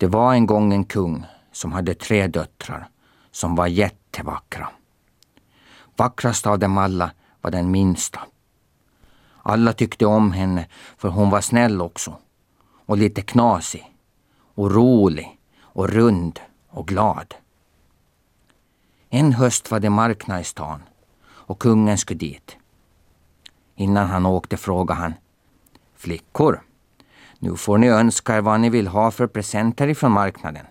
Det var en gång en kung som hade tre döttrar som var jättevackra. Vackrast av dem alla var den minsta. Alla tyckte om henne för hon var snäll också och lite knasig och rolig och rund och glad. En höst var det marknad i stan och kungen skulle dit. Innan han åkte frågade han Flickor, nu får ni önska er vad ni vill ha för presenter ifrån marknaden.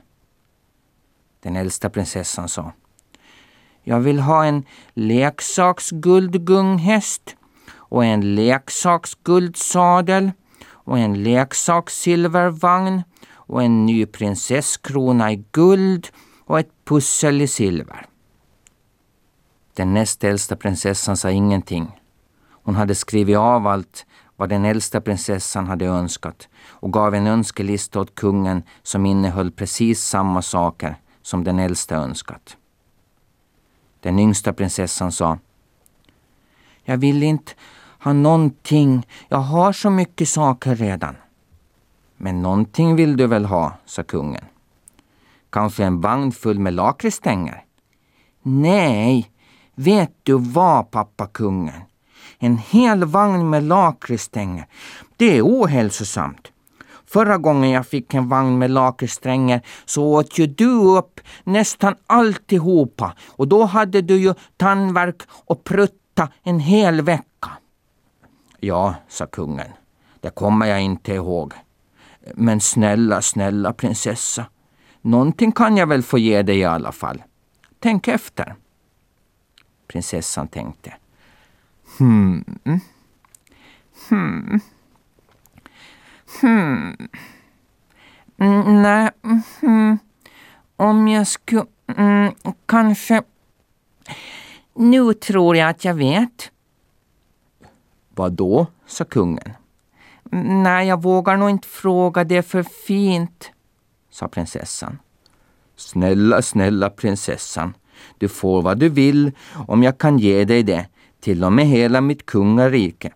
Den äldsta prinsessan sa Jag vill ha en leksaksguldgunghäst och en leksaksguldsadel och en leksakssilvervagn och en ny prinsesskrona i guld och ett pussel i silver. Den näst äldsta prinsessan sa ingenting. Hon hade skrivit av allt vad den äldsta prinsessan hade önskat och gav en önskelista åt kungen som innehöll precis samma saker som den äldsta önskat. Den yngsta prinsessan sa Jag vill inte ha någonting. Jag har så mycket saker redan. Men någonting vill du väl ha, sa kungen. Kanske en vagn full med lakritsstänger? Nej, vet du vad, pappa kungen? En hel vagn med lakritsstänger. Det är ohälsosamt. Förra gången jag fick en vagn med lakritsstränger så åt ju du upp nästan alltihopa och då hade du ju tandvärk och prutta en hel vecka. Ja, sa kungen, det kommer jag inte ihåg. Men snälla, snälla prinsessa, någonting kan jag väl få ge dig i alla fall. Tänk efter. Prinsessan tänkte. Hmm. Hmm. Hmm. Mm, nej, mm, om jag skulle... Mm, kanske... Nu tror jag att jag vet. Vad då? sa kungen. Nej, jag vågar nog inte fråga, det är för fint, sa prinsessan. Snälla, snälla prinsessan, du får vad du vill om jag kan ge dig det, till och med hela mitt kungarike.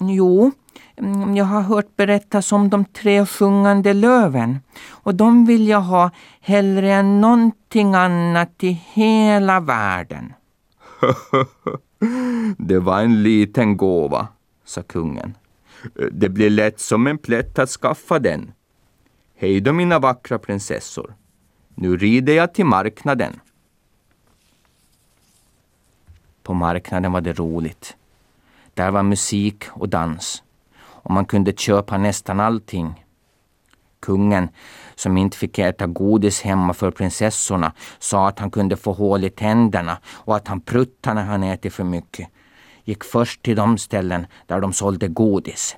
Jo, mm, jag har hört berättas om de tre sjungande löven och de vill jag ha hellre än någonting annat i hela världen. Det var en liten gåva, sa kungen. Det blir lätt som en plätt att skaffa den. Hej då mina vackra prinsessor. Nu rider jag till marknaden. På marknaden var det roligt. Där var musik och dans och man kunde köpa nästan allting. Kungen, som inte fick äta godis hemma för prinsessorna, sa att han kunde få hål i tänderna och att han pruttade när han ätit för mycket. Gick först till de ställen där de sålde godis.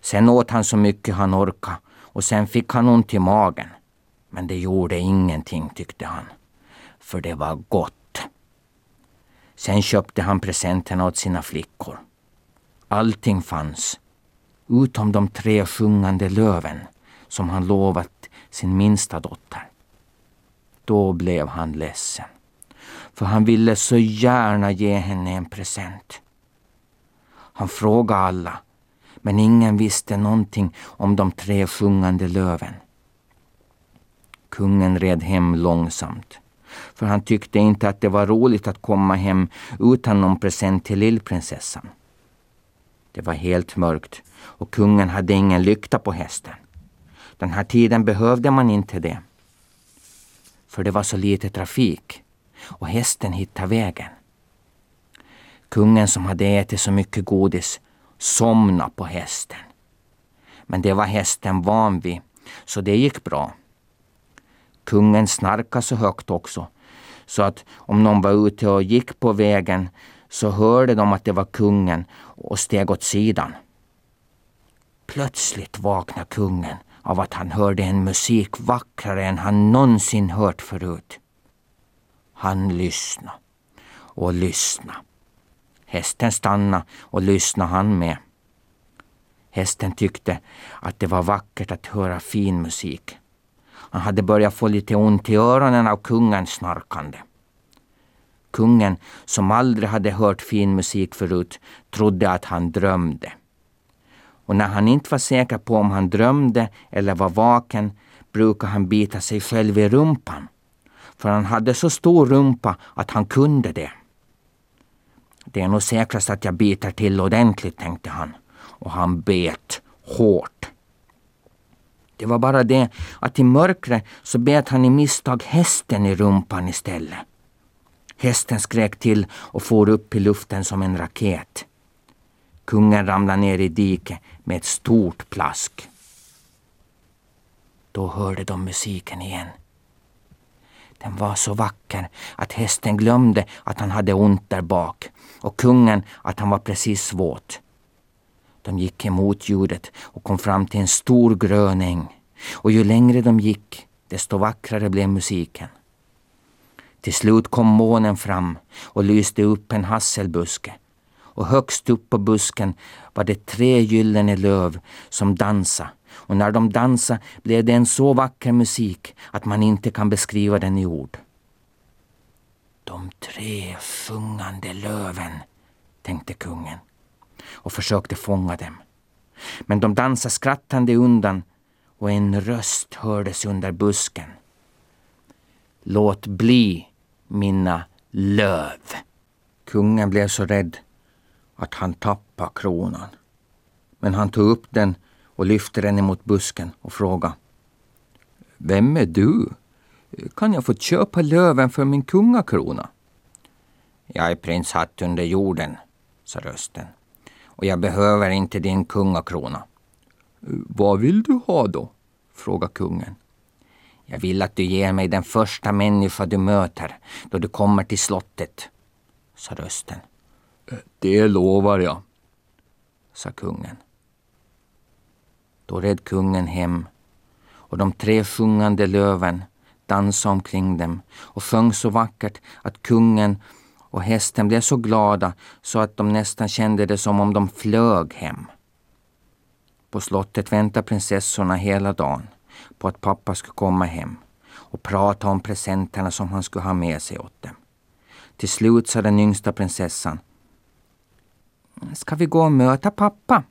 Sen åt han så mycket han orkade och sen fick han ont i magen. Men det gjorde ingenting, tyckte han. För det var gott. Sen köpte han presenterna åt sina flickor. Allting fanns utom de tre sjungande löven som han lovat sin minsta dotter. Då blev han ledsen, för han ville så gärna ge henne en present. Han frågade alla, men ingen visste någonting om de tre sjungande löven. Kungen red hem långsamt, för han tyckte inte att det var roligt att komma hem utan någon present till lillprinsessan. Det var helt mörkt och kungen hade ingen lykta på hästen. Den här tiden behövde man inte det. För det var så lite trafik och hästen hittade vägen. Kungen som hade ätit så mycket godis somnade på hästen. Men det var hästen van vid, så det gick bra. Kungen snarkade så högt också, så att om någon var ute och gick på vägen så hörde de att det var kungen och steg åt sidan. Plötsligt vaknade kungen av att han hörde en musik vackrare än han någonsin hört förut. Han lyssnade och lyssnade. Hästen stannade och lyssnade han med. Hästen tyckte att det var vackert att höra fin musik. Han hade börjat få lite ont i öronen av kungens snarkande. Kungen, som aldrig hade hört fin musik förut, trodde att han drömde. Och när han inte var säker på om han drömde eller var vaken brukade han bita sig själv i rumpan. För han hade så stor rumpa att han kunde det. Det är nog säkrast att jag biter till ordentligt, tänkte han. Och han bet hårt. Det var bara det att i mörkret så bet han i misstag hästen i rumpan istället. Hästen skrek till och for upp i luften som en raket. Kungen ramlade ner i diket med ett stort plask. Då hörde de musiken igen. Den var så vacker att hästen glömde att han hade ont där bak och kungen att han var precis våt. De gick emot ljudet och kom fram till en stor grön äng. Och ju längre de gick, desto vackrare blev musiken. Till slut kom månen fram och lyste upp en hasselbuske. Och högst upp på busken var det tre gyllene löv som dansade. Och när de dansade blev det en så vacker musik att man inte kan beskriva den i ord. De tre sjungande löven, tänkte kungen och försökte fånga dem. Men de dansade skrattande undan och en röst hördes under busken. Låt bli mina löv. Kungen blev så rädd att han tappade kronan. Men han tog upp den och lyfte den emot busken och frågade. Vem är du? Kan jag få köpa löven för min kungakrona? Jag är prins Hatt under jorden, sa rösten. Och jag behöver inte din kungakrona. Vad vill du ha då? frågade kungen. Jag vill att du ger mig den första människa du möter då du kommer till slottet, sa rösten. Det lovar jag, sa kungen. Då red kungen hem och de tre sjungande löven dansade omkring dem och sjöng så vackert att kungen och hästen blev så glada så att de nästan kände det som om de flög hem. På slottet väntade prinsessorna hela dagen på att pappa skulle komma hem och prata om presenterna som han skulle ha med sig åt dem. Till slut sa den yngsta prinsessan. Ska vi gå och möta pappa?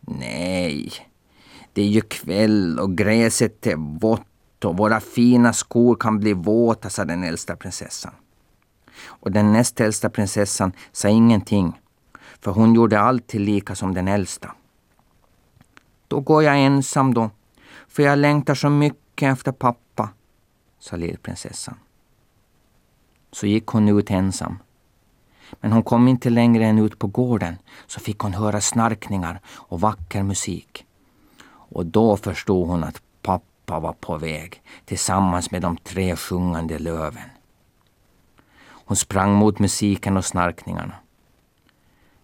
Nej, det är ju kväll och gräset är vått och våra fina skor kan bli våta, sa den äldsta prinsessan. Och den näst äldsta prinsessan sa ingenting, för hon gjorde alltid lika som den äldsta. Då går jag ensam då, för jag längtar så mycket efter pappa, sa lillprinsessan. Så gick hon ut ensam. Men hon kom inte längre än ut på gården så fick hon höra snarkningar och vacker musik. Och då förstod hon att pappa var på väg tillsammans med de tre sjungande löven. Hon sprang mot musiken och snarkningarna.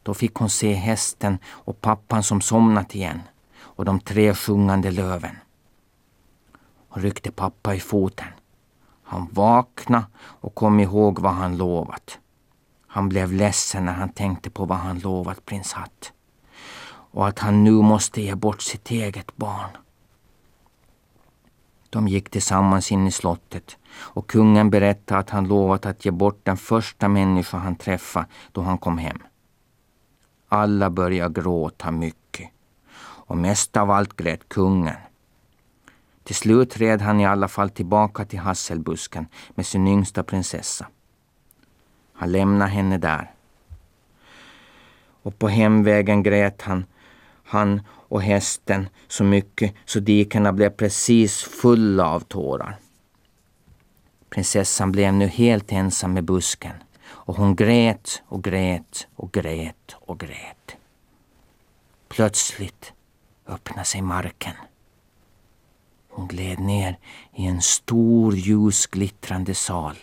Då fick hon se hästen och pappan som somnat igen och de tre sjungande löven. Hon ryckte pappa i foten. Han vaknade och kom ihåg vad han lovat. Han blev ledsen när han tänkte på vad han lovat prins Hatt och att han nu måste ge bort sitt eget barn. De gick tillsammans in i slottet och kungen berättade att han lovat att ge bort den första människa han träffade då han kom hem. Alla började gråta mycket och mest av allt grät kungen. Till slut red han i alla fall tillbaka till hasselbusken med sin yngsta prinsessa. Han lämnade henne där. Och på hemvägen grät han, han och hästen så mycket så dikena blev precis fulla av tårar. Prinsessan blev nu helt ensam med busken och hon grät och grät och grät och grät. Plötsligt öppnade sig marken. Hon gled ner i en stor ljusglittrande sal.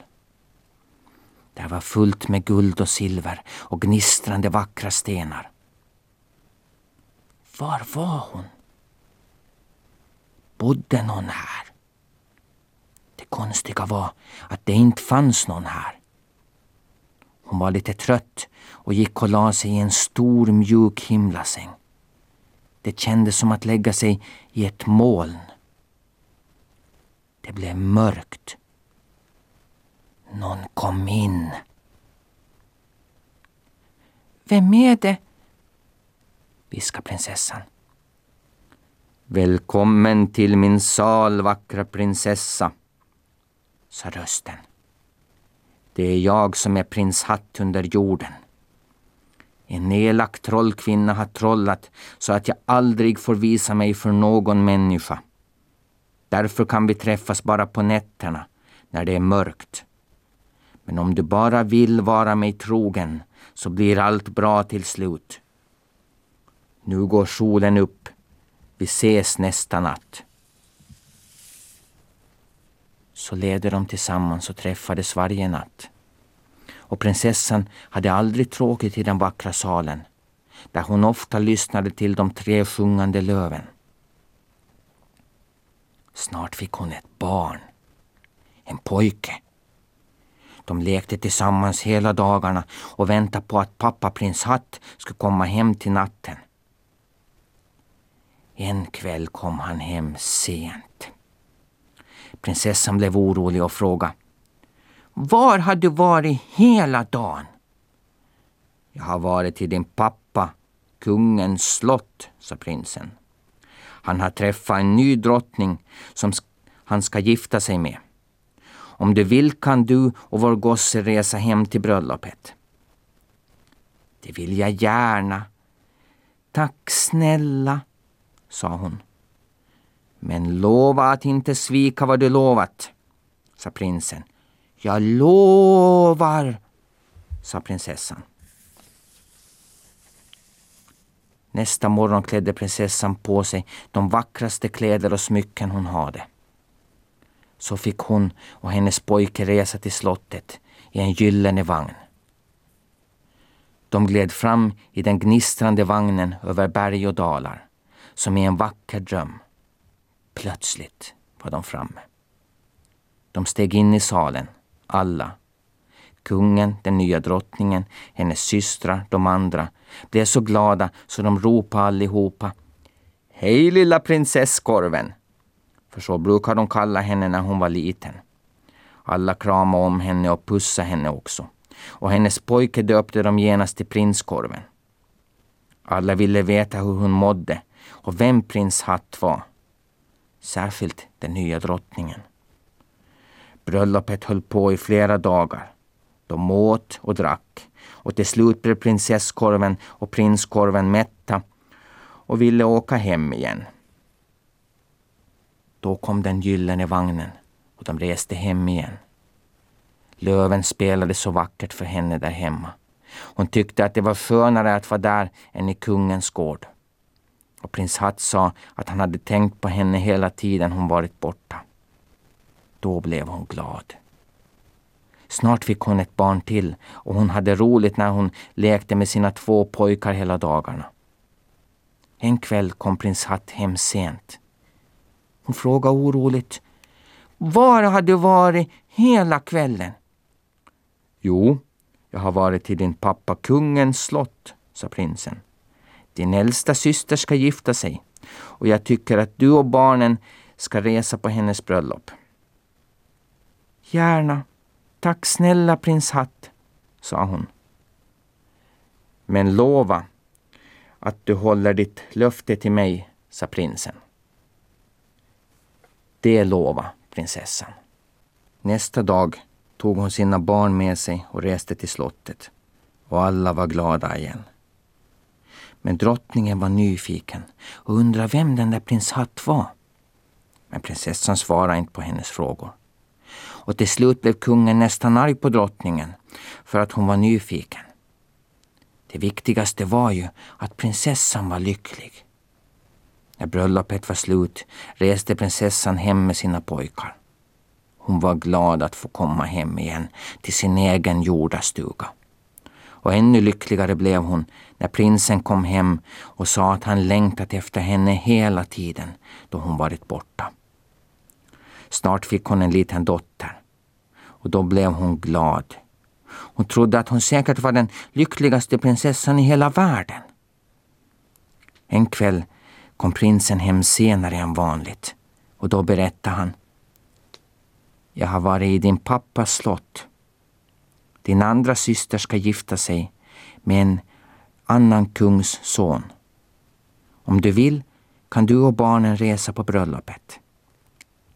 Där var fullt med guld och silver och gnistrande vackra stenar. Var var hon? Bodde någon här? Det konstiga var att det inte fanns någon här. Hon var lite trött och gick och la sig i en stor mjuk himlasäng. Det kändes som att lägga sig i ett moln. Det blev mörkt. Någon kom in. Vem är det? Viskar prinsessan. Välkommen till min sal, vackra prinsessa, sa rösten. Det är jag som är prins Hatt under jorden. En elak trollkvinna har trollat så att jag aldrig får visa mig för någon människa. Därför kan vi träffas bara på nätterna, när det är mörkt. Men om du bara vill vara mig trogen så blir allt bra till slut. Nu går solen upp. Vi ses nästa natt. Så levde de tillsammans och träffades varje natt. Och prinsessan hade aldrig tråkigt i den vackra salen där hon ofta lyssnade till de tre sjungande löven. Snart fick hon ett barn. En pojke. De lekte tillsammans hela dagarna och väntade på att pappa prins Hatt skulle komma hem till natten. En kväll kom han hem sent. Prinsessan blev orolig och frågade Var har du varit hela dagen? Jag har varit till din pappa, kungens slott, sa prinsen. Han har träffat en ny drottning som han ska gifta sig med. Om du vill kan du och vår gosse resa hem till bröllopet. Det vill jag gärna. Tack snälla, sa hon. Men lova att inte svika vad du lovat, sa prinsen. Jag lovar, sa prinsessan. Nästa morgon klädde prinsessan på sig de vackraste kläder och smycken hon hade. Så fick hon och hennes pojke resa till slottet i en gyllene vagn. De gled fram i den gnistrande vagnen över berg och dalar, som i en vacker dröm. Plötsligt var de framme. De steg in i salen, alla. Kungen, den nya drottningen, hennes systrar, de andra blev så glada så de ropade allihopa. Hej lilla prinsesskorven! För så brukar de kalla henne när hon var liten. Alla kramade om henne och pussade henne också. Och hennes pojke döpte dem genast till prinskorven. Alla ville veta hur hon mådde och vem prins Hatt var. Särskilt den nya drottningen. Bröllopet höll på i flera dagar. De åt och drack och till slut blev prinsesskorven och prinskorven mätta och ville åka hem igen. Då kom den gyllene vagnen och de reste hem igen. Löven spelade så vackert för henne där hemma. Hon tyckte att det var skönare att vara där än i kungens gård. Och prins Hatt sa att han hade tänkt på henne hela tiden hon varit borta. Då blev hon glad. Snart fick hon ett barn till och hon hade roligt när hon lekte med sina två pojkar hela dagarna. En kväll kom prins Hatt hem sent. Hon frågade oroligt. Var har du varit hela kvällen? Jo, jag har varit till din pappa kungens slott, sa prinsen. Din äldsta syster ska gifta sig och jag tycker att du och barnen ska resa på hennes bröllop. Gärna. Tack snälla prins Hatt, sa hon. Men lova att du håller ditt löfte till mig, sa prinsen. Det lova prinsessan. Nästa dag tog hon sina barn med sig och reste till slottet. Och alla var glada igen. Men drottningen var nyfiken och undrade vem den där prins Hatt var. Men prinsessan svarade inte på hennes frågor. Och till slut blev kungen nästan arg på drottningen för att hon var nyfiken. Det viktigaste var ju att prinsessan var lycklig. När bröllopet var slut reste prinsessan hem med sina pojkar. Hon var glad att få komma hem igen till sin egen jordastuga. Och ännu lyckligare blev hon när prinsen kom hem och sa att han längtat efter henne hela tiden då hon varit borta. Snart fick hon en liten dotter och då blev hon glad. Hon trodde att hon säkert var den lyckligaste prinsessan i hela världen. En kväll kom prinsen hem senare än vanligt och då berättade han. Jag har varit i din pappas slott. Din andra syster ska gifta sig med en annan kungs son. Om du vill kan du och barnen resa på bröllopet.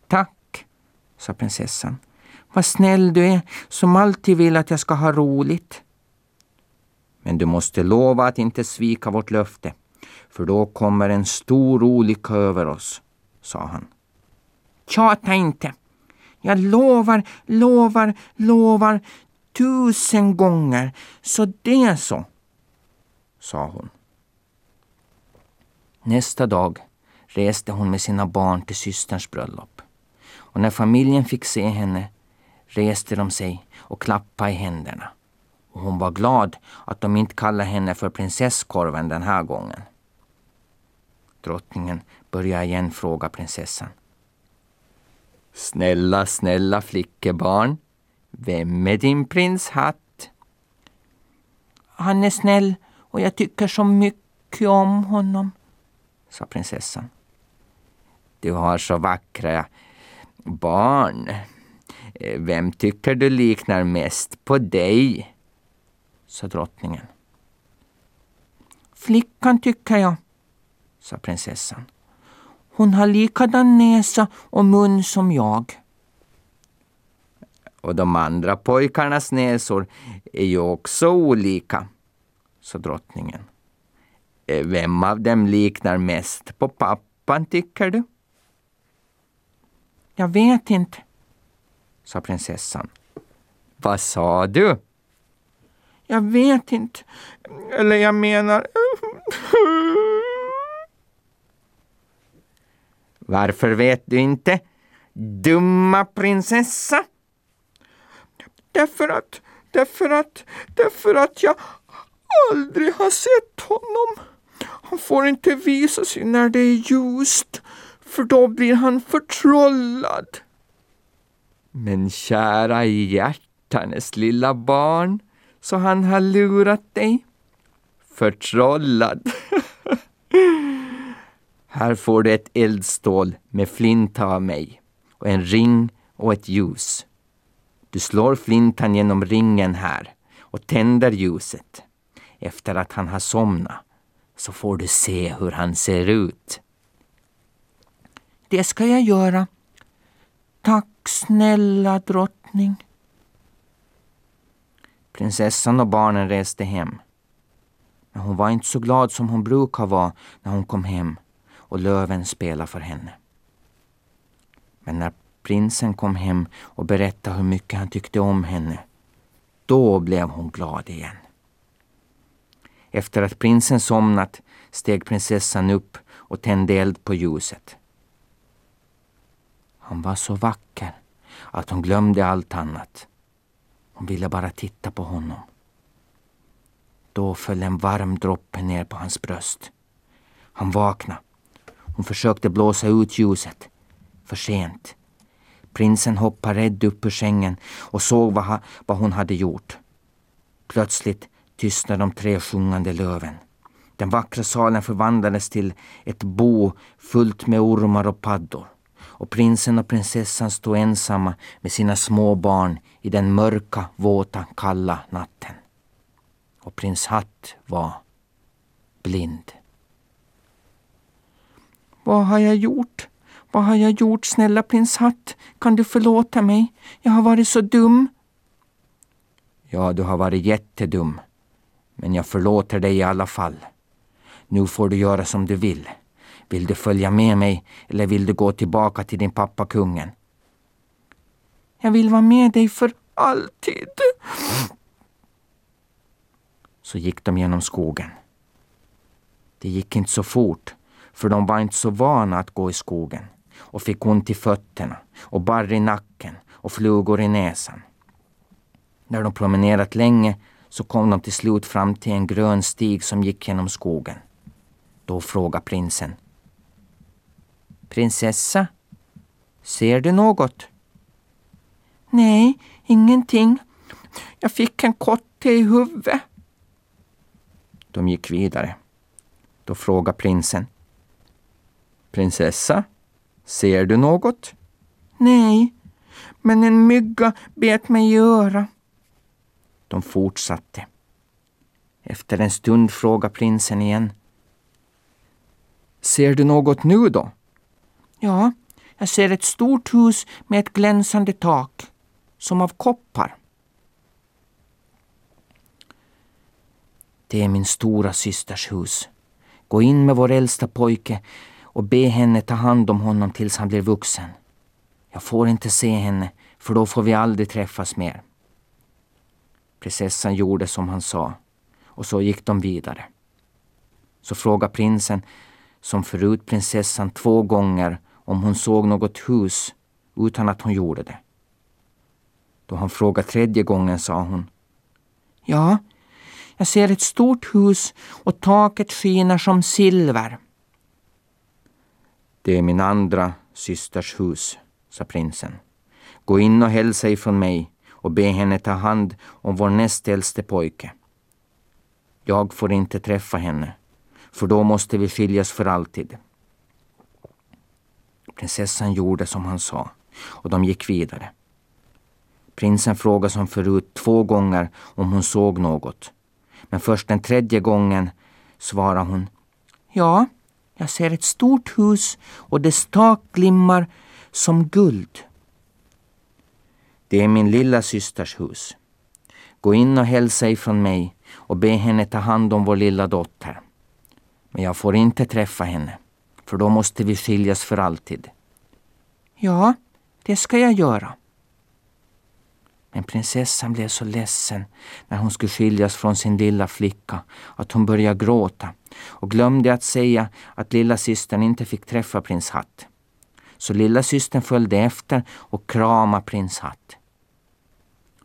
Tack, sa prinsessan. Vad snäll du är som alltid vill att jag ska ha roligt. Men du måste lova att inte svika vårt löfte, för då kommer en stor olycka över oss, sa han. Tjata inte. Jag lovar, lovar, lovar tusen gånger, så det är så, sa hon. Nästa dag reste hon med sina barn till systerns bröllop. Och när familjen fick se henne reste de sig och klappade i händerna. Och hon var glad att de inte kallade henne för prinsesskorven den här gången. Drottningen började igen fråga prinsessan. Snälla, snälla flickebarn, vem är din prinshatt? Han är snäll och jag tycker så mycket om honom, sa prinsessan. Du har så vackra barn. Eh, vem tycker du liknar mest på dig? sa drottningen. Flickan tycker jag, sa prinsessan. Hon har likadan näsa och mun som jag. Och de andra pojkarnas näsor är ju också olika, sa drottningen. Eh, vem av dem liknar mest på pappan, tycker du? Jag vet inte, sa prinsessan. Vad sa du? Jag vet inte. Eller jag menar... Varför vet du inte? Dumma prinsessa! Därför att, därför att, därför att jag aldrig har sett honom. Han får inte visa sig när det är ljust, för då blir han förtrollad. Men kära hjärtanes lilla barn, så han har lurat dig? Förtrollad. Här får du ett eldstål med flinta av mig och en ring och ett ljus. Du slår flintan genom ringen här och tänder ljuset. Efter att han har somnat så får du se hur han ser ut. Det ska jag göra. Tack snälla drottning. Prinsessan och barnen reste hem. Men hon var inte så glad som hon brukar vara när hon kom hem och löven spelade för henne. Men när prinsen kom hem och berättade hur mycket han tyckte om henne, då blev hon glad igen. Efter att prinsen somnat steg prinsessan upp och tände eld på ljuset. Han var så vacker att hon glömde allt annat. Hon ville bara titta på honom. Då föll en varm droppe ner på hans bröst. Han vaknade. Hon försökte blåsa ut ljuset. För sent. Prinsen hoppade rädd upp ur sängen och såg vad, vad hon hade gjort. Plötsligt tystnade de tre sjungande löven. Den vackra salen förvandlades till ett bo fullt med ormar och paddor. Och prinsen och prinsessan stod ensamma med sina små barn i den mörka, våta, kalla natten. Och prins Hatt var blind. Vad har jag gjort? Vad har jag gjort, snälla prins Hatt? Kan du förlåta mig? Jag har varit så dum. Ja, du har varit jättedum. Men jag förlåter dig i alla fall. Nu får du göra som du vill. Vill du följa med mig eller vill du gå tillbaka till din pappa kungen? Jag vill vara med dig för alltid. Så gick de genom skogen. Det gick inte så fort, för de var inte så vana att gå i skogen och fick ont i fötterna och barr i nacken och flugor i näsan. När de promenerat länge så kom de till slut fram till en grön stig som gick genom skogen. Då frågade prinsen. Prinsessa, ser du något? Nej, ingenting. Jag fick en kotte i huvudet. De gick vidare. Då frågade prinsen. Prinsessa, ser du något? Nej, men en mygga bet mig i örat. De fortsatte. Efter en stund frågade prinsen igen. Ser du något nu då? Ja, jag ser ett stort hus med ett glänsande tak, som av koppar. Det är min stora systers hus. Gå in med vår äldsta pojke och be henne ta hand om honom tills han blir vuxen. Jag får inte se henne, för då får vi aldrig träffas mer. Prinsessan gjorde som han sa och så gick de vidare. Så frågade prinsen, som förut prinsessan två gånger, om hon såg något hus utan att hon gjorde det. Då han frågade tredje gången sa hon Ja, jag ser ett stort hus och taket skiner som silver. Det är min andra systers hus, sa prinsen. Gå in och hälsa ifrån mig och be henne ta hand om vår näst äldste pojke. Jag får inte träffa henne, för då måste vi skiljas för alltid. Prinsessan gjorde som han sa och de gick vidare. Prinsen frågade som förut två gånger om hon såg något. Men först den tredje gången svarade hon Ja, jag ser ett stort hus och dess tak glimmar som guld. Det är min lilla systers hus. Gå in och hälsa ifrån mig och be henne ta hand om vår lilla dotter. Men jag får inte träffa henne, för då måste vi skiljas för alltid. Ja, det ska jag göra. Men prinsessan blev så ledsen när hon skulle skiljas från sin lilla flicka att hon började gråta och glömde att säga att lilla systern inte fick träffa prins Hatt. Så lilla systern följde efter och kramade prins Hatt.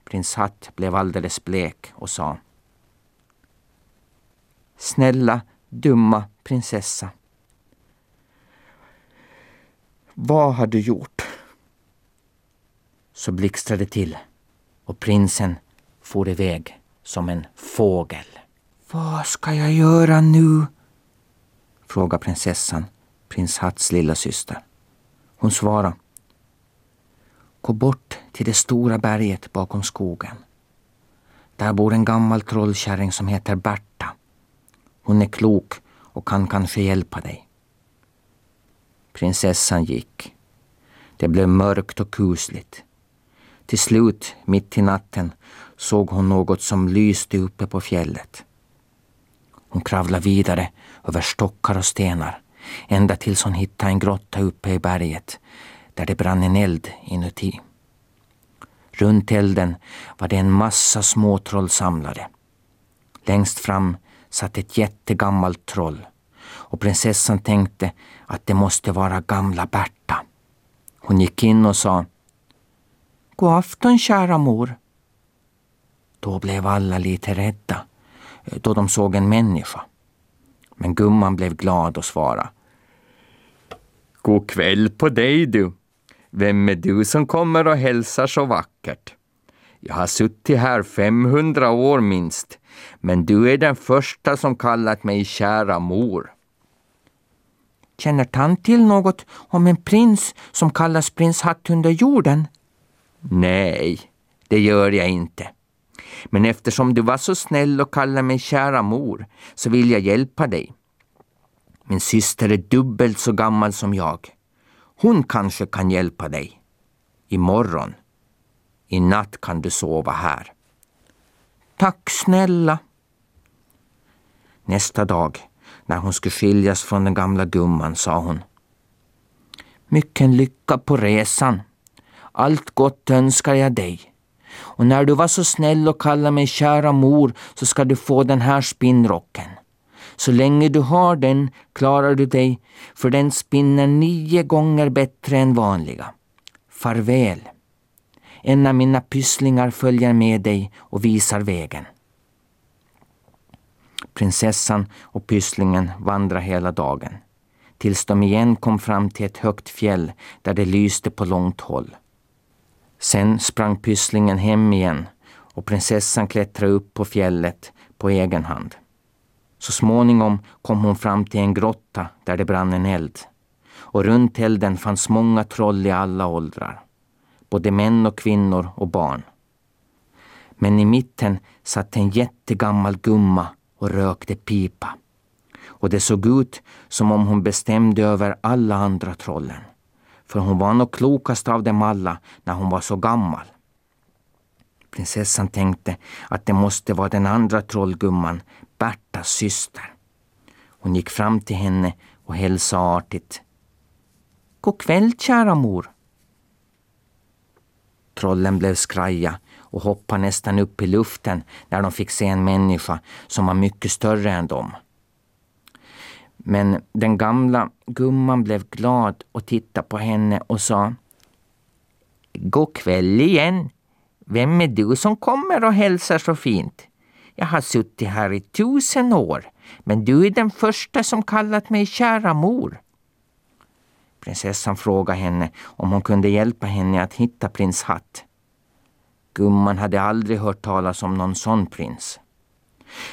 Prins Hatt blev alldeles blek och sa Snälla, dumma prinsessa. Vad har du gjort? Så blixtrade det till och prinsen for iväg som en fågel. Vad ska jag göra nu? frågade prinsessan, prins Hatts lilla syster. Hon svarade. Gå bort till det stora berget bakom skogen. Där bor en gammal trollkärring som heter Berta. Hon är klok och kan kanske hjälpa dig. Prinsessan gick. Det blev mörkt och kusligt. Till slut, mitt i natten, såg hon något som lyste uppe på fjället. Hon kravlade vidare över stockar och stenar ända tills hon hittade en grotta uppe i berget där det brann en eld inuti. Runt elden var det en massa småtroll samlade. Längst fram satt ett jättegammalt troll och prinsessan tänkte att det måste vara gamla Berta. Hon gick in och sa God afton kära mor. Då blev alla lite rädda då de såg en människa. Men gumman blev glad och svarade. God kväll på dig du. Vem är du som kommer och hälsar så vackert? Jag har suttit här 500 år minst, men du är den första som kallat mig kära mor. Känner tant till något om en prins som kallas prins Hatt under jorden? Nej, det gör jag inte. Men eftersom du var så snäll och kallade mig kära mor så vill jag hjälpa dig. Min syster är dubbelt så gammal som jag. Hon kanske kan hjälpa dig. Imorgon. I natt kan du sova här. Tack snälla. Nästa dag, när hon skulle skiljas från den gamla gumman, sa hon. Mycken lycka på resan. Allt gott önskar jag dig. Och när du var så snäll och kallade mig kära mor så ska du få den här spinnrocken. Så länge du har den klarar du dig, för den spinner nio gånger bättre än vanliga. Farväl. En av mina pysslingar följer med dig och visar vägen. Prinsessan och pysslingen vandrar hela dagen tills de igen kom fram till ett högt fjäll där det lyste på långt håll. Sen sprang pysslingen hem igen och prinsessan klättrade upp på fjället på egen hand. Så småningom kom hon fram till en grotta där det brann en eld. Och runt elden fanns många troll i alla åldrar. Både män och kvinnor och barn. Men i mitten satt en jättegammal gumma och rökte pipa. och det såg ut som om hon bestämde över alla andra trollen. För hon var nog klokast av dem alla när hon var så gammal. Prinsessan tänkte att det måste vara den andra trollgumman, Bertas syster. Hon gick fram till henne och hälsade artigt. God kväll, kära mor. Trollen blev skraja och hoppade nästan upp i luften när de fick se en människa som var mycket större än dem. Men den gamla gumman blev glad och tittade på henne och sa God kväll igen. Vem är du som kommer och hälsar så fint? Jag har suttit här i tusen år, men du är den första som kallat mig kära mor. Prinsessan frågade henne om hon kunde hjälpa henne att hitta prins Hatt. Gumman hade aldrig hört talas om någon sån prins.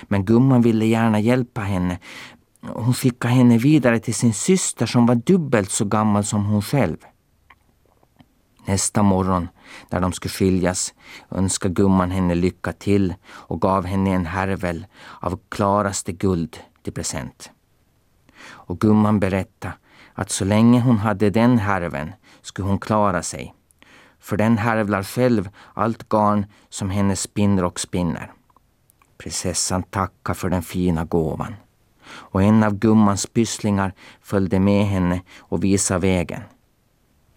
Men gumman ville gärna hjälpa henne. Hon skickade henne vidare till sin syster som var dubbelt så gammal som hon själv. Nästa morgon, när de skulle skiljas, önskade gumman henne lycka till och gav henne en härvel av klaraste guld till present. Och gumman berättade att så länge hon hade den härven skulle hon klara sig. För den härvlar själv allt garn som hennes spinnrock spinner. Prinsessan tackade för den fina gåvan. Och en av gummans pysslingar följde med henne och visade vägen.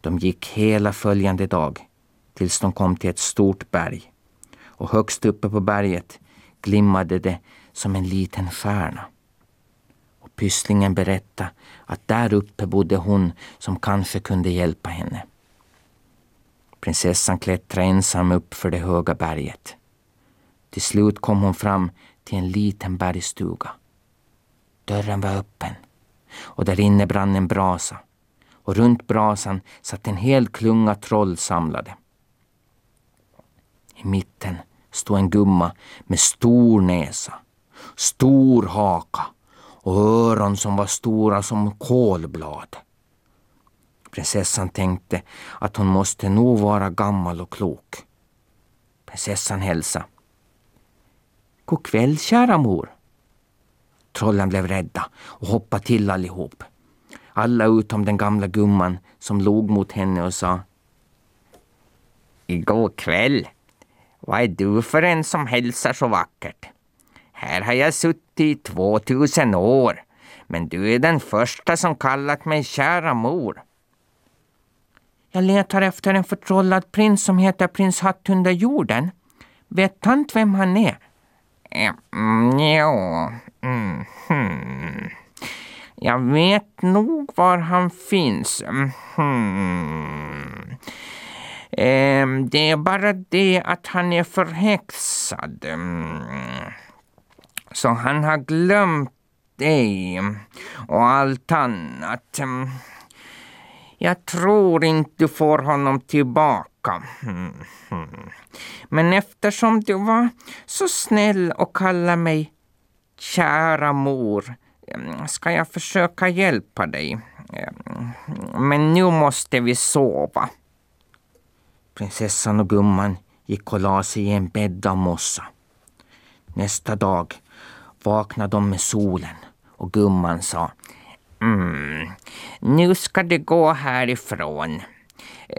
De gick hela följande dag tills de kom till ett stort berg. Och högst uppe på berget glimmade det som en liten stjärna. Och Pysslingen berättade att där uppe bodde hon som kanske kunde hjälpa henne. Prinsessan klättrade ensam upp för det höga berget. Till slut kom hon fram till en liten bergstuga. Dörren var öppen och där inne brann en brasa och runt brasan satt en hel klunga troll samlade. I mitten stod en gumma med stor näsa, stor haka och öron som var stora som kolblad. Prinsessan tänkte att hon måste nog vara gammal och klok. Prinsessan hälsade. God kväll, kära mor. Trollen blev rädda och hoppade till allihop. Alla utom den gamla gumman som log mot henne och sa Igår kväll. Vad är du för en som hälsar så vackert? Här har jag suttit i 2000 år, men du är den första som kallat mig kära mor. Jag letar efter en förtrollad prins som heter prins Hatt under jorden. Vet tant vem han är? Mm, ja, mm, hmm. Jag vet nog var han finns. Mm, hmm. eh, det är bara det att han är förhäxad. Mm. Så han har glömt dig och allt annat. Mm. Jag tror inte du får honom tillbaka. Mhm. Men eftersom du var så snäll och kallade mig kära mor ska jag försöka hjälpa dig. Men nu måste vi sova. Prinsessan och gumman gick och la sig i en bädd av mossa. Nästa dag vaknade de med solen och gumman sa Mm. Nu ska du gå härifrån.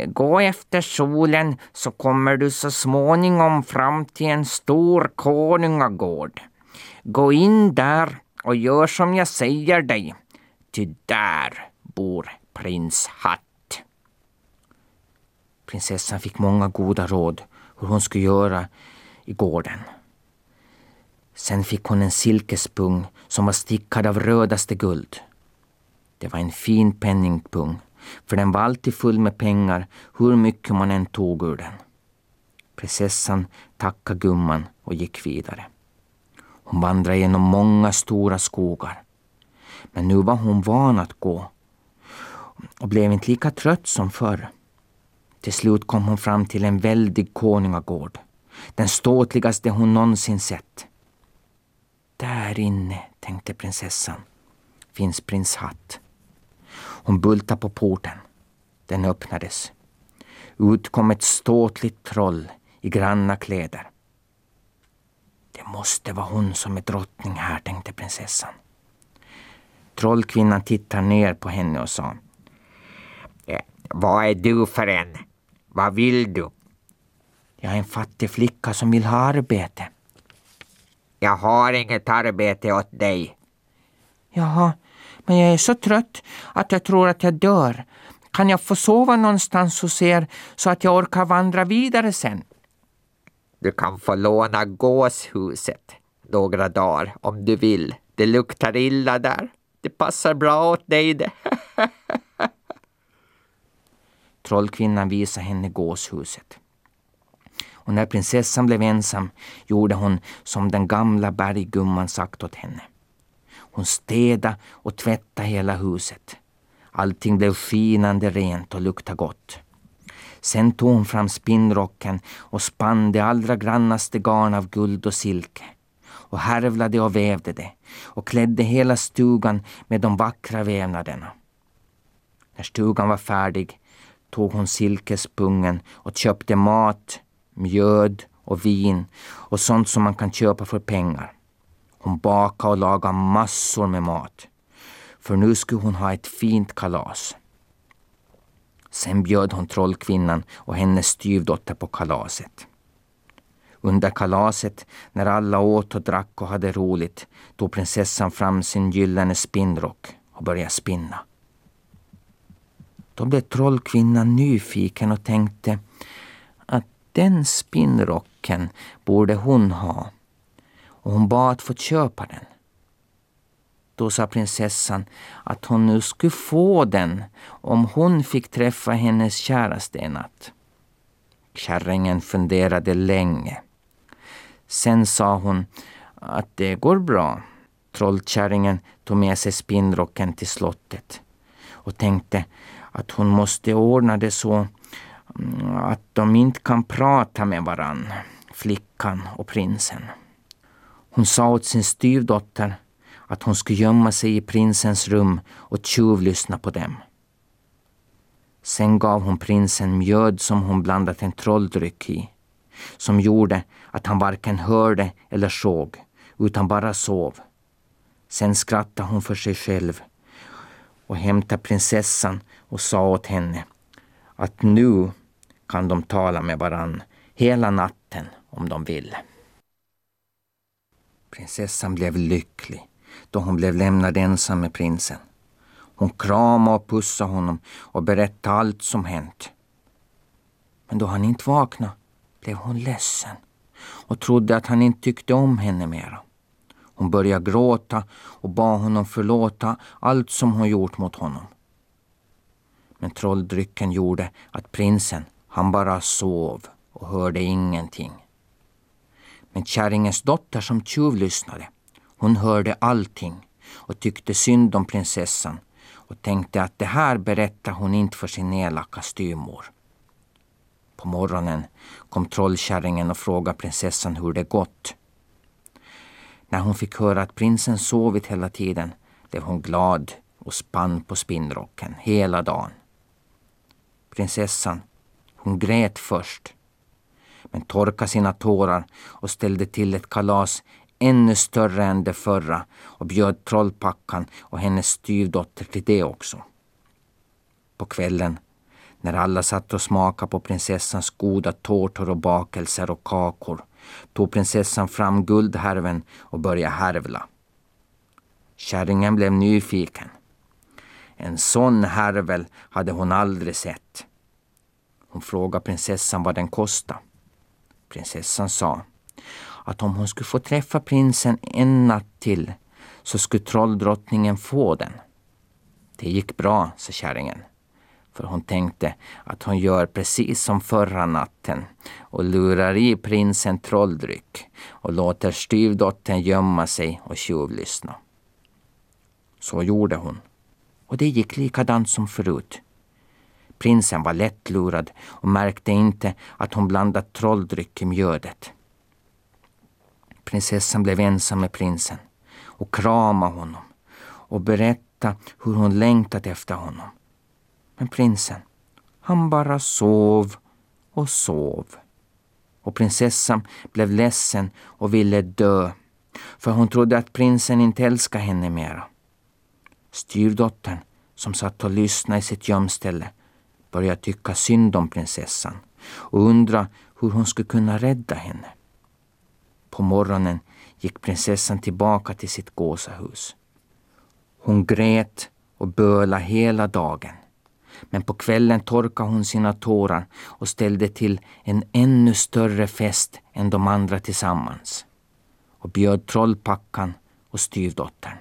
Gå efter solen så kommer du så småningom fram till en stor konungagård. Gå in där och gör som jag säger dig, ty där bor prins Hatt. Prinsessan fick många goda råd hur hon skulle göra i gården. Sen fick hon en silkespung som var stickad av rödaste guld. Det var en fin penningpung, för den var alltid full med pengar hur mycket man än tog ur den. Prinsessan tackade gumman och gick vidare. Hon vandrade genom många stora skogar. Men nu var hon van att gå och blev inte lika trött som förr. Till slut kom hon fram till en väldig konungagård. Den ståtligaste hon någonsin sett. Där inne, tänkte prinsessan, finns prins Hatt. Hon bultade på porten. Den öppnades. Ut kom ett ståtligt troll i granna kläder. Det måste vara hon som är drottning här, tänkte prinsessan. Trollkvinnan tittar ner på henne och sa eh, Vad är du för en? Vad vill du? Jag är en fattig flicka som vill ha arbete. Jag har inget arbete åt dig. Jaha, men jag är så trött att jag tror att jag dör. Kan jag få sova någonstans hos er så att jag orkar vandra vidare sen? Du kan få låna gåshuset några dagar om du vill. Det luktar illa där. Det passar bra åt dig det. Trollkvinnan visade henne gåshuset. Och när prinsessan blev ensam gjorde hon som den gamla berggumman sagt åt henne. Hon städade och tvättade hela huset. Allting blev skinande rent och luktade gott. Sen tog hon fram spinnrocken och spann det allra grannaste garn av guld och silke och härvlade och vävde det och klädde hela stugan med de vackra vävnaderna. När stugan var färdig tog hon silkespungen och köpte mat, mjöd och vin och sånt som man kan köpa för pengar. Hon bakade och lagade massor med mat. För nu skulle hon ha ett fint kalas. Sen bjöd hon trollkvinnan och hennes styvdotter på kalaset. Under kalaset, när alla åt och drack och hade roligt, tog prinsessan fram sin gyllene spinnrock och började spinna. Då blev trollkvinnan nyfiken och tänkte att den spinnrocken borde hon ha och hon bad att få köpa den. Då sa prinsessan att hon nu skulle få den om hon fick träffa hennes käraste en natt. Kärringen funderade länge. Sen sa hon att det går bra. Trollkärringen tog med sig spinnrocken till slottet och tänkte att hon måste ordna det så mm, att de inte kan prata med varann, flickan och prinsen. Hon sa åt sin styvdotter att hon skulle gömma sig i prinsens rum och tjuvlyssna på dem. Sen gav hon prinsen mjöd som hon blandat en trolldryck i, som gjorde att han varken hörde eller såg, utan bara sov. Sen skrattade hon för sig själv och hämtade prinsessan och sa åt henne att nu kan de tala med varann hela natten om de vill. Prinsessan blev lycklig då hon blev lämnad ensam med prinsen. Hon kramade och pussade honom och berättade allt som hänt. Men då han inte vaknade blev hon ledsen och trodde att han inte tyckte om henne mera. Hon började gråta och bad honom förlåta allt som hon gjort mot honom. Men trolldrycken gjorde att prinsen, han bara sov och hörde ingenting. Men kärringens dotter som tjuvlyssnade, hon hörde allting och tyckte synd om prinsessan och tänkte att det här berättar hon inte för sin elaka styvmor. På morgonen kom trollkärringen och frågade prinsessan hur det gått. När hon fick höra att prinsen sovit hela tiden blev hon glad och spann på spinnrocken hela dagen. Prinsessan, hon grät först men torkade sina tårar och ställde till ett kalas ännu större än det förra och bjöd Trollpackan och hennes styvdotter till det också. På kvällen, när alla satt och smakade på prinsessans goda tårtor och bakelser och kakor, tog prinsessan fram guldhärven och började härvla. Kärringen blev nyfiken. En sån härvel hade hon aldrig sett. Hon frågade prinsessan vad den kostade. Prinsessan sa att om hon skulle få träffa prinsen en natt till så skulle trolldrottningen få den. Det gick bra, sa kärringen. För hon tänkte att hon gör precis som förra natten och lurar i prinsen trolldryck och låter styvdottern gömma sig och tjuvlyssna. Så gjorde hon. Och det gick likadant som förut. Prinsen var lättlurad och märkte inte att hon blandat trolldryck i mjödet. Prinsessan blev ensam med prinsen och kramade honom och berättade hur hon längtat efter honom. Men prinsen, han bara sov och sov. Och prinsessan blev ledsen och ville dö, för hon trodde att prinsen inte älskade henne mera. Styrdottern, som satt och lyssnade i sitt gömställe, började tycka synd om prinsessan och undra hur hon skulle kunna rädda henne. På morgonen gick prinsessan tillbaka till sitt gåsahus. Hon grät och böla hela dagen. Men på kvällen torkade hon sina tårar och ställde till en ännu större fest än de andra tillsammans och bjöd Trollpackan och styvdottern.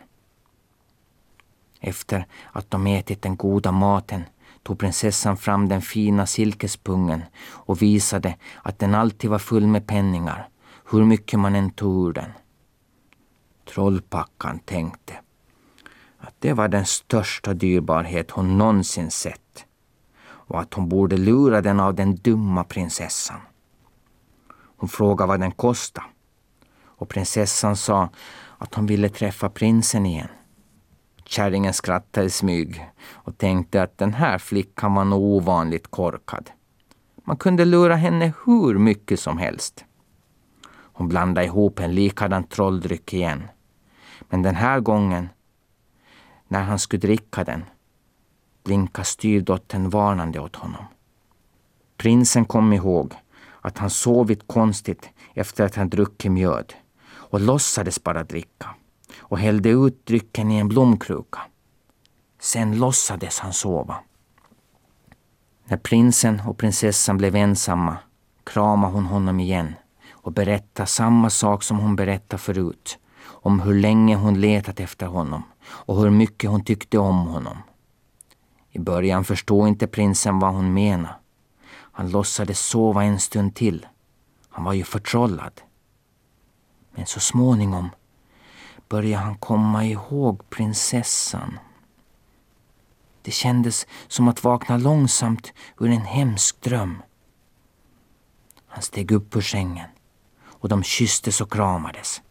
Efter att de ätit den goda maten tog prinsessan fram den fina silkespungen och visade att den alltid var full med penningar, hur mycket man än tog ur den. Trollpackan tänkte att det var den största dyrbarhet hon någonsin sett och att hon borde lura den av den dumma prinsessan. Hon frågade vad den kostade och prinsessan sa att hon ville träffa prinsen igen. Kärringen skrattade i smyg och tänkte att den här flickan var nog ovanligt korkad. Man kunde lura henne hur mycket som helst. Hon blandade ihop en likadan trolldryck igen. Men den här gången, när han skulle dricka den, blinkade styrdottern varnande åt honom. Prinsen kom ihåg att han sovit konstigt efter att han druckit mjöd och låtsades bara dricka och hällde ut drycken i en blomkruka. Sen låtsades han sova. När prinsen och prinsessan blev ensamma kramade hon honom igen och berätta samma sak som hon berättade förut om hur länge hon letat efter honom och hur mycket hon tyckte om honom. I början förstod inte prinsen vad hon menade. Han låtsades sova en stund till. Han var ju förtrollad. Men så småningom började han komma ihåg prinsessan. Det kändes som att vakna långsamt ur en hemsk dröm. Han steg upp ur sängen och de kysstes och kramades.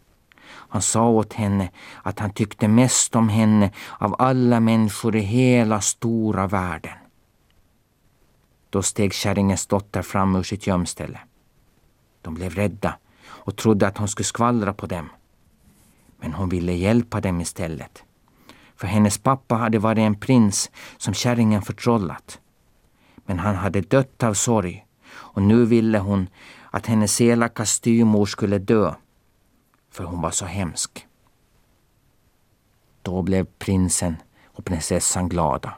Han sa åt henne att han tyckte mest om henne av alla människor i hela stora världen. Då steg kärringens dotter fram ur sitt gömställe. De blev rädda och trodde att hon skulle skvallra på dem. Men hon ville hjälpa dem istället. För hennes pappa hade varit en prins som kärringen förtrollat. Men han hade dött av sorg och nu ville hon att hennes elaka styrmor skulle dö. För hon var så hemsk. Då blev prinsen och prinsessan glada.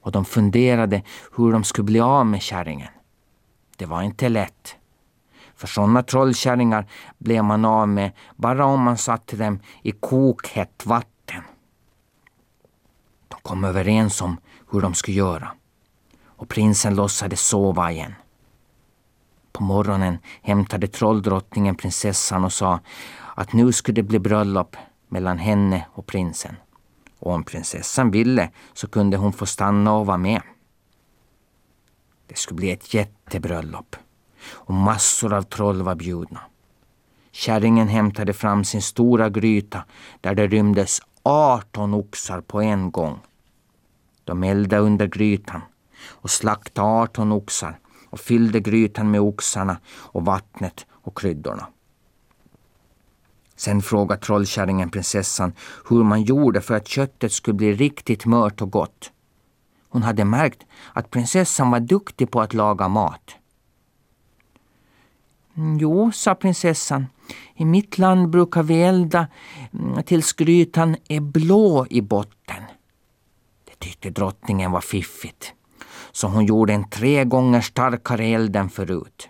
Och de funderade hur de skulle bli av med kärringen. Det var inte lätt. För sådana trollkärringar blev man av med bara om man satte dem i kokhett vatten. De kom överens om hur de skulle göra och prinsen låtsades sova igen. På morgonen hämtade trolldrottningen prinsessan och sa att nu skulle det bli bröllop mellan henne och prinsen. Och om prinsessan ville så kunde hon få stanna och vara med. Det skulle bli ett jättebröllop och massor av troll var bjudna. Kärringen hämtade fram sin stora gryta där det rymdes 18 oxar på en gång. De eldade under grytan och slaktade 18 oxar och fyllde grytan med oxarna och vattnet och kryddorna. Sen frågade trollkärringen prinsessan hur man gjorde för att köttet skulle bli riktigt mört och gott. Hon hade märkt att prinsessan var duktig på att laga mat. Mm, jo, sa prinsessan. I mitt land brukar vi elda mm, tills grytan är blå i botten. Det tyckte drottningen var fiffigt. Så hon gjorde en tre gånger starkare eld än förut.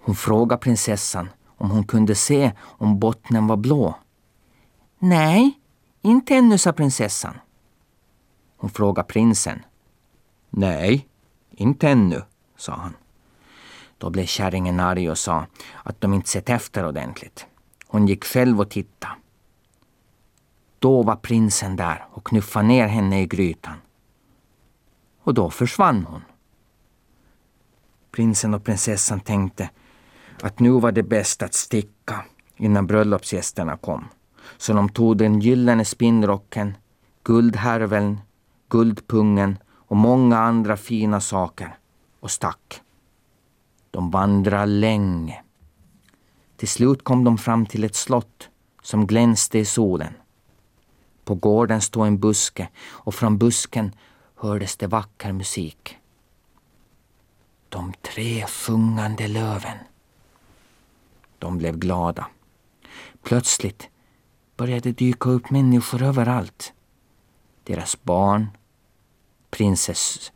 Hon frågade prinsessan om hon kunde se om bottnen var blå. Nej, inte ännu, sa prinsessan. Hon frågade prinsen. Nej, inte ännu, sa han. Då blev kärringen arg och sa att de inte sett efter ordentligt. Hon gick själv och tittade. Då var prinsen där och knuffade ner henne i grytan. Och då försvann hon. Prinsen och prinsessan tänkte att nu var det bäst att sticka innan bröllopsgästerna kom. Så de tog den gyllene spinnrocken, guldhärveln, guldpungen och många andra fina saker och stack. De vandrade länge. Till slut kom de fram till ett slott som glänste i solen. På gården stod en buske och från busken hördes det vacker musik. De tre sjungande löven. De blev glada. Plötsligt började dyka upp människor överallt. Deras barn, prinsess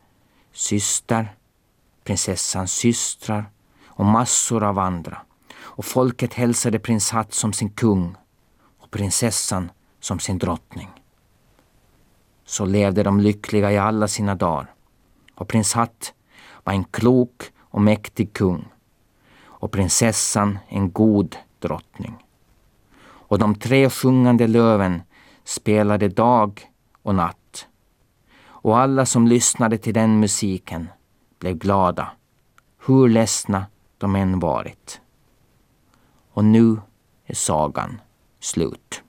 syster, prinsessans systrar och massor av andra. Och folket hälsade prins Hatt som sin kung och prinsessan som sin drottning. Så levde de lyckliga i alla sina dagar. Och prins Hatt var en klok och mäktig kung och prinsessan en god drottning. Och de tre sjungande löven spelade dag och natt. Och alla som lyssnade till den musiken blev glada, hur ledsna de än varit. Och nu är sagan slut.